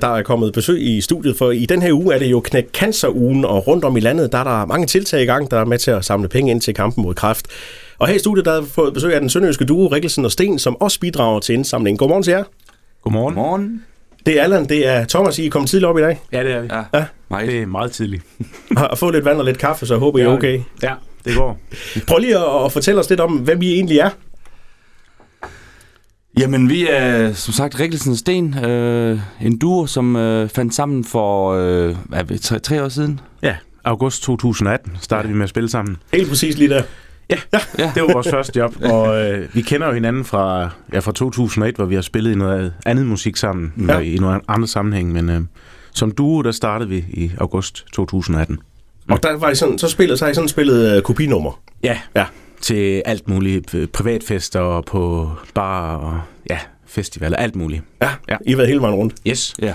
Der er kommet besøg i studiet, for i den her uge er det jo Knæk Cancer-ugen, og rundt om i landet der er der mange tiltag i gang, der er med til at samle penge ind til kampen mod kræft. Og her i studiet der har vi fået besøg af den sønderjyske duo Rikkelsen og Sten, som også bidrager til indsamlingen. Godmorgen til jer. Godmorgen. Godmorgen. Det er Allan, det er Thomas, I er kommet tidligt op i dag. Ja, det er vi. Ja, Ja. meget. Det er meget tidligt. Og få lidt vand og lidt kaffe, så jeg håber I er okay. Ja, det går. Prøv lige at, at fortælle os lidt om, hvem I egentlig er. Jamen, vi er som sagt Rikkelsen og Sten, øh, en duo, som øh, fandt sammen for øh, hvad, er det, tre, tre år siden. Ja, august 2018 startede vi med at spille sammen. Helt præcis lige der. Ja, Det var vores første job, og øh, vi kender jo hinanden fra, ja, fra 2001, hvor vi har spillet i noget andet musik sammen, Ja. ja. i nogle andre sammenhæng, men øh, som duo, der startede vi i august 2018. Og der var I sådan, så spillet, så I sådan spillet uh, kopinummer. Ja, Ja. Til alt muligt. øh, Privatfester og på bar og ja, festivaler, alt muligt. Ja, Ja. I har været hele vejen rundt. Yes. ja.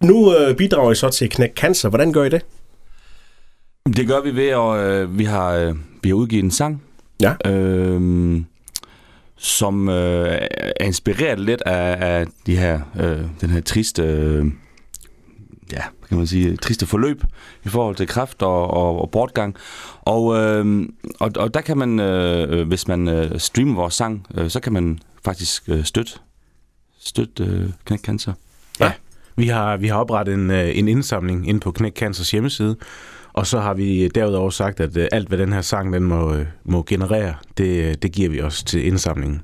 Nu uh, bidrager I så til Knæk Cancer. Hvordan gør I det? Det gør vi ved, at øh, vi, har, øh, vi har udgivet en sang, Ja. øh, som øh, er inspireret lidt af, af de her, øh, den her triste, øh, ja, kan man sige, triste forløb i forhold til kræft og, og, og bortgang. Og, øh, og, og der kan man, øh, øh, hvis man øh, streamer vores sang, øh, så kan man faktisk øh, støtte, støtte øh, Knæk Cancer. Vi har, vi har oprettet en, øh, en indsamling inde på Knæk Cancers hjemmeside, og så har vi derudover sagt, at øh, alt, hvad den her sang den må, øh, må generere, det, øh, det giver vi også til indsamlingen.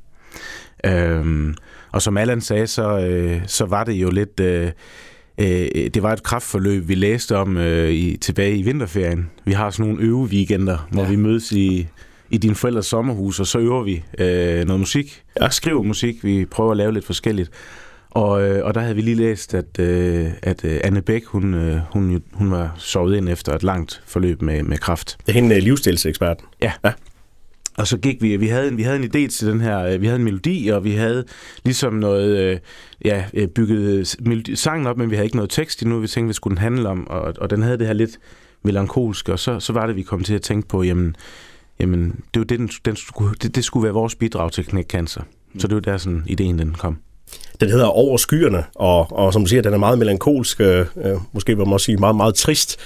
Øhm, og som Allan sagde, så, øh, så var det jo lidt... Øh, øh, det var et kraftforløb, vi læste om øh, i, tilbage i vinterferien. Vi har sådan nogle øveweekender, hvor Ja. vi mødes i, i din forældres sommerhus, og så øver vi øh, noget musik. Ja. Ja. Skriver musik, vi prøver at lave lidt forskelligt. Og, øh, og der havde vi lige læst, at, øh, at øh, Anne Bæk, hun, øh, hun, hun var sovet ind efter et langt forløb med, med kræft. Det er hende uh, livsstilseksperten. Og så gik vi, vi havde, en, vi havde en idé til den her, øh, vi havde en melodi, og vi havde ligesom noget, øh, ja, øh, bygget melodi, sangen op, men vi havde ikke noget tekst endnu, vi tænkte, hvad skulle den handle om, og, og den havde det her lidt melankolske, og så, så var det, vi kom til at tænke på, jamen, jamen det, var det, den, den skulle, det, det skulle være vores bidrag til Knæk Cancer. Så det var der sådan ideen, den kom. Den hedder Over skyerne, og, og som du siger, den er meget melankolsk, øh, øh, måske vil man også sige meget, meget trist.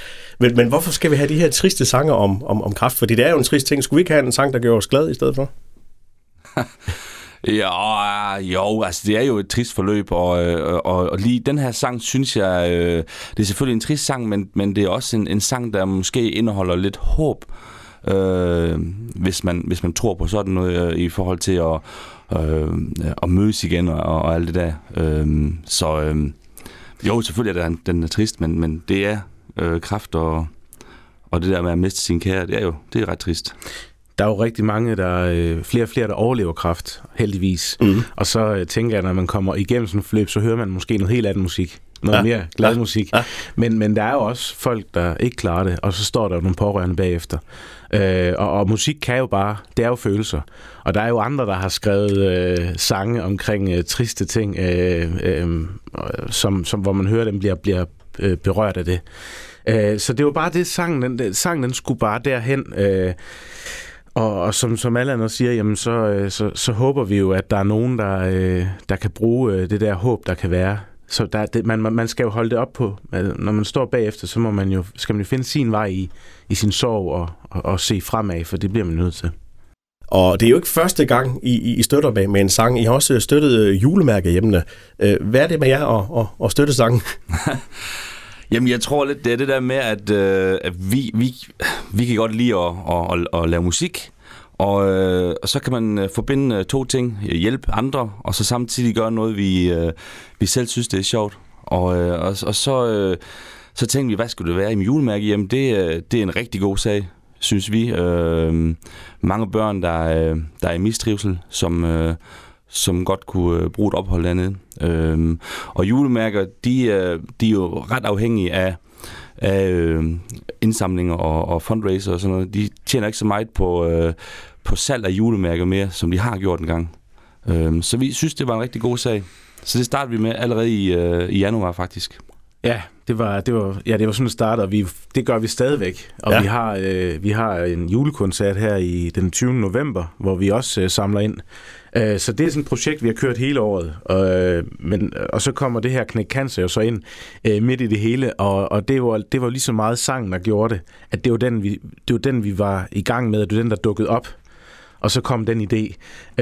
Men, men hvorfor skal vi have de her triste sange om, om, om kraft? Fordi det er jo en trist ting. Skulle vi ikke have en sang, der gør os glade i stedet for? Ja, jo, altså det er jo et trist forløb, og, øh, og, og lige den her sang, synes jeg, øh, det er selvfølgelig en trist sang, men, men det er også en, en sang, der måske indeholder lidt håb, øh, hvis, man, hvis man tror på sådan noget øh, i forhold til at, øh, at mødes igen og, og alt det der. Øh, så øh, jo, selvfølgelig er den, den er trist, men, men det er øh, kraft og, og det der med at miste sin kære, det er jo det er ret trist. Der er jo rigtig mange, der øh, flere og flere, der overlever kræft, heldigvis. Mm. Og så øh, tænker jeg, når man kommer igennem sådan et forløb, så hører man måske noget helt andet musik. Noget Ja. mere glad Ja. musik. Ja. Men, men der er jo også folk, der ikke klarer det, og så står der jo nogle pårørende bagefter. Øh, og, og musik kan jo bare, det er jo følelser. Og der er jo andre, der har skrevet øh, sange omkring øh, triste ting, øh, øh, som, som, hvor man hører dem bliver, bliver øh, berørt af det. Øh, så det var bare det, sangen, den, den, sangen den skulle bare derhen. Øh, og, og som, som alle andre siger, jamen så, øh, så, så håber vi jo, at der er nogen, der, øh, der kan bruge øh, det der håb, der kan være. Så der, det, man, man skal jo holde det op på. Når man står bagefter, så må man jo, skal man jo finde sin vej i, i sin sorg og, og, og se fremad, for det bliver man nødt til. Og det er jo ikke første gang, I, I- støtter med, med en sang. I har også støttet øh, julemærke hjemme. Øh, hvad er det med jer at, at, at støtte sangen? Jamen, jeg tror lidt, det er det der med, at, øh, at vi, vi, vi kan godt lide at, at, at, at lave musik, og, øh, og så kan man øh, forbinde øh, to ting. Øh, hjælpe andre, og så samtidig gøre noget, vi, øh, vi selv synes, det er sjovt. Og, øh, og, og så, øh, så tænkte vi, hvad skulle det være i julemærke? Jamen, det, øh, det er en rigtig god sag, synes vi. Øh, mange børn, der, er- der er i mistrivsel, som... Øh, som godt kunne øh, bruge et ophold dernede. Øhm, og julemærker, de, øh, de er jo ret afhængige af, af øh, indsamlinger og, og fundraiser og sådan noget. De tjener ikke så meget på, øh, på salg af julemærker mere, som de har gjort engang. Øhm, så vi synes, det var en rigtig god sag. Så det startede vi med allerede i, øh, i januar faktisk. Ja, det var, det var, ja, det var sådan, det startede, og vi, det gør vi stadigvæk. Og ja. vi, har, øh, vi har en julekoncert her i den 20. november, hvor vi også øh, samler ind. Øh, så det er sådan et projekt, vi har kørt hele året. Og, øh, men, og så kommer det her Knæk Cancer jo så ind øh, midt i det hele, og, og det, var, det var lige så meget sangen, der gjorde det, at det var, den, vi, det var den, vi var i gang med, og det var den, der dukkede op. Og så kom den idé.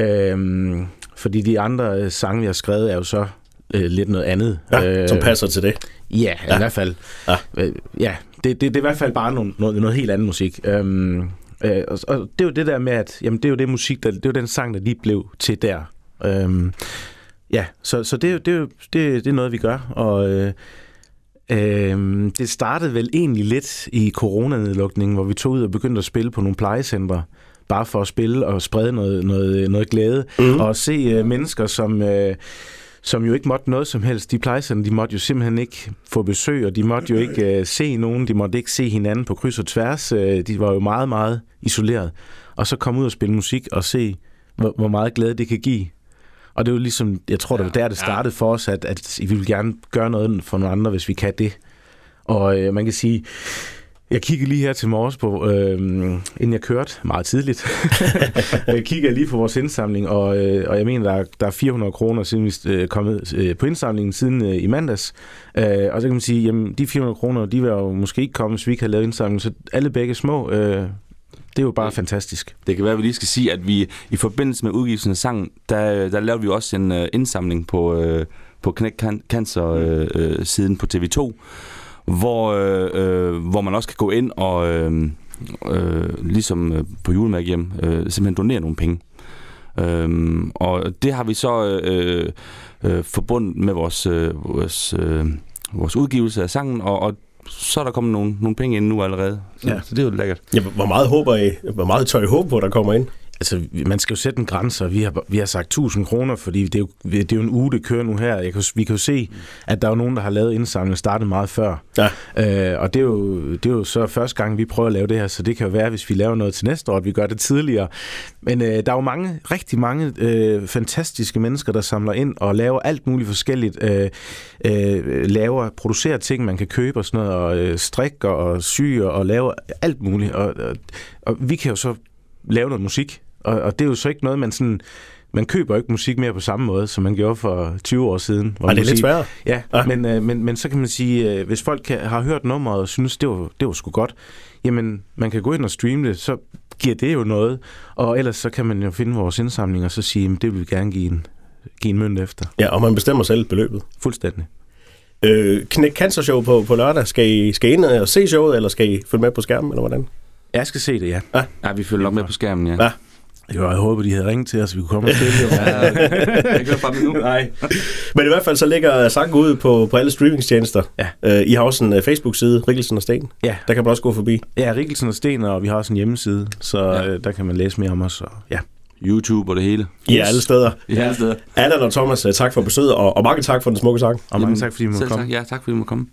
Øh, fordi de andre øh, sange, vi har skrevet, er jo så øh, lidt noget andet. Ja, som passer til det. Ja, ja. I hvert fald. Ja. Øh, ja, det, det, det er i hvert fald bare noget, noget, noget helt andet musik. Øhm, øh, og, og det er jo det der med, at jamen, det er jo det musik, der, det er jo den sang, der lige blev til der. Øhm, ja, så, så det, er jo- det, det, det er noget, vi gør. Og øh, øh, det startede vel egentlig lidt i coronanedlukningen, hvor vi tog ud og begyndte at spille på nogle plejecentre bare for at spille og sprede noget, noget, noget glæde. Mm. Og se øh, mennesker, som... Øh, som jo ikke måtte noget som helst. De plejecenter, de måtte jo simpelthen ikke få besøg, og de måtte jo ikke øh, se nogen, de måtte ikke se hinanden på kryds og tværs. Øh, de var jo meget, meget isoleret. Og så komme ud og spille musik og se, hvor, hvor meget glæde det kan give. Og det er jo ligesom, jeg tror, det var der, det startede for os, at, at vi vil gerne gøre noget for nogle andre, hvis vi kan det. Og øh, man kan sige, jeg kiggede lige her til morges på, øh, inden jeg kørte meget tidligt. jeg kigger lige på vores indsamling, og, øh, og jeg mener, der er, der er 400 kroner, siden vi er kommet øh, på indsamlingen siden øh, i mandags. Øh, og så kan man sige, jamen de 400 kroner, de var jo måske ikke kommet, hvis vi ikke havde lavet indsamling. Så alle begge små, øh, det er jo bare fantastisk. Det kan være, at vi lige skal sige, at vi i forbindelse med udgivelsen af sangen, der, der lavede vi også en uh, indsamling på, uh, på Knæk Can- Cancer uh, uh, siden på TV2, hvor, uh, uh, hvor man også kan gå ind og uh, uh, ligesom uh, på julemærke hjem, uh, simpelthen donere nogle penge. Um, og det har vi så uh, uh, forbundet med vores, uh, vores, uh, vores udgivelse af sangen, og, og så er der kommet nogle, nogle penge ind nu allerede. Så, ja. så det er jo lækkert. Ja, hvor meget håber I, hvor meget tør I håbe på, der kommer ind? Altså, man skal jo sætte en grænse, og vi har, vi har sagt 1000 kroner, fordi det er, jo, det er jo en uge, det kører nu her. Jeg kan, vi kan jo se, at der er jo nogen, der har lavet indsamling, startet meget før. Ja. Øh, og det er, jo, det er jo så første gang, vi prøver at lave det her, så det kan jo være, hvis vi laver noget til næste år, at vi gør det tidligere. Men øh, der er jo mange, rigtig mange øh, fantastiske mennesker, der samler ind og laver alt muligt forskelligt. Øh, øh, laver, producerer ting, man kan købe og sådan noget, og øh, strikker og syr og laver alt muligt. Og, og, og vi kan jo så lave noget musik, og, og det er jo så ikke noget, man sådan... Man køber jo ikke musik mere på samme måde, som man gjorde for 20 år siden. hvor Og det er man lidt sværere. Ja, Ja. Men, øh, men, men så kan man sige, øh, hvis folk kan, har hørt nummeret og synes, det var, det var sgu godt, jamen man kan gå ind og streame det, så giver det jo noget. Og ellers så kan man jo finde vores indsamling og så sige, jamen, det vil vi gerne give en, give en mønt efter. Ja, og man bestemmer selv beløbet. Fuldstændig. Øh, Knæk Cancer Show på, på lørdag. Skal I, skal I ind og se showet, eller skal I følge med på skærmen, eller hvordan? Jeg skal se det, ja. Ja, vi følger nok med på skærmen, ja. Ja. Jo, jeg håber, de havde ringet til os, så vi kunne komme og spille. Ja, jeg kører frem nu. Nej. Men i hvert fald så ligger sangen ud på, på alle streamingstjenester. Ja. Øh, I har også en øh, Facebook-side, Rikkelsen og Sten. Ja. Der kan man også gå forbi. ja, Rikkelsen og Sten, og vi har også en hjemmeside, så Ja. øh, der kan man læse mere om os. Og, ja. YouTube og det hele. I er alle steder. I alle steder. Allan og Thomas, øh, tak for besøget, og, og mange tak for den smukke sang. Og mange tak, fordi I måtte komme. tak. Ja, tak fordi du måtte komme.